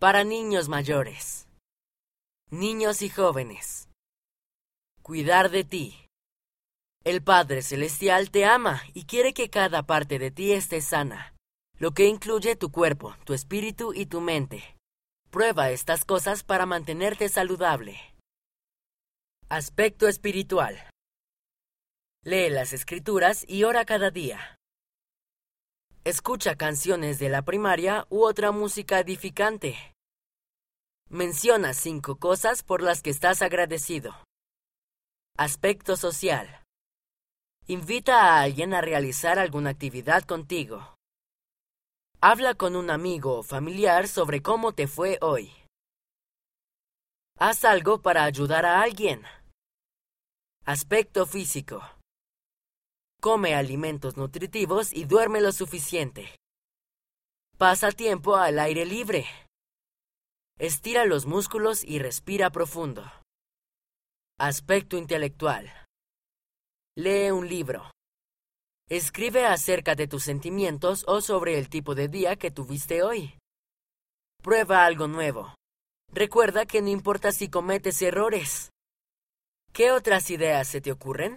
Para niños mayores. Niños y jóvenes. Cuidar de ti. El Padre Celestial te ama y quiere que cada parte de ti esté sana, lo que incluye tu cuerpo, tu espíritu y tu mente. Prueba estas cosas para mantenerte saludable. Aspecto espiritual. Lee las escrituras y ora cada día. Escucha canciones de la primaria u otra música edificante. Menciona cinco cosas por las que estás agradecido. Aspecto social. Invita a alguien a realizar alguna actividad contigo. Habla con un amigo o familiar sobre cómo te fue hoy. Haz algo para ayudar a alguien. Aspecto físico. Come alimentos nutritivos y duerme lo suficiente. Pasa tiempo al aire libre. Estira los músculos y respira profundo. Aspecto intelectual. Lee un libro. Escribe acerca de tus sentimientos o sobre el tipo de día que tuviste hoy. Prueba algo nuevo. Recuerda que no importa si cometes errores. ¿Qué otras ideas se te ocurren?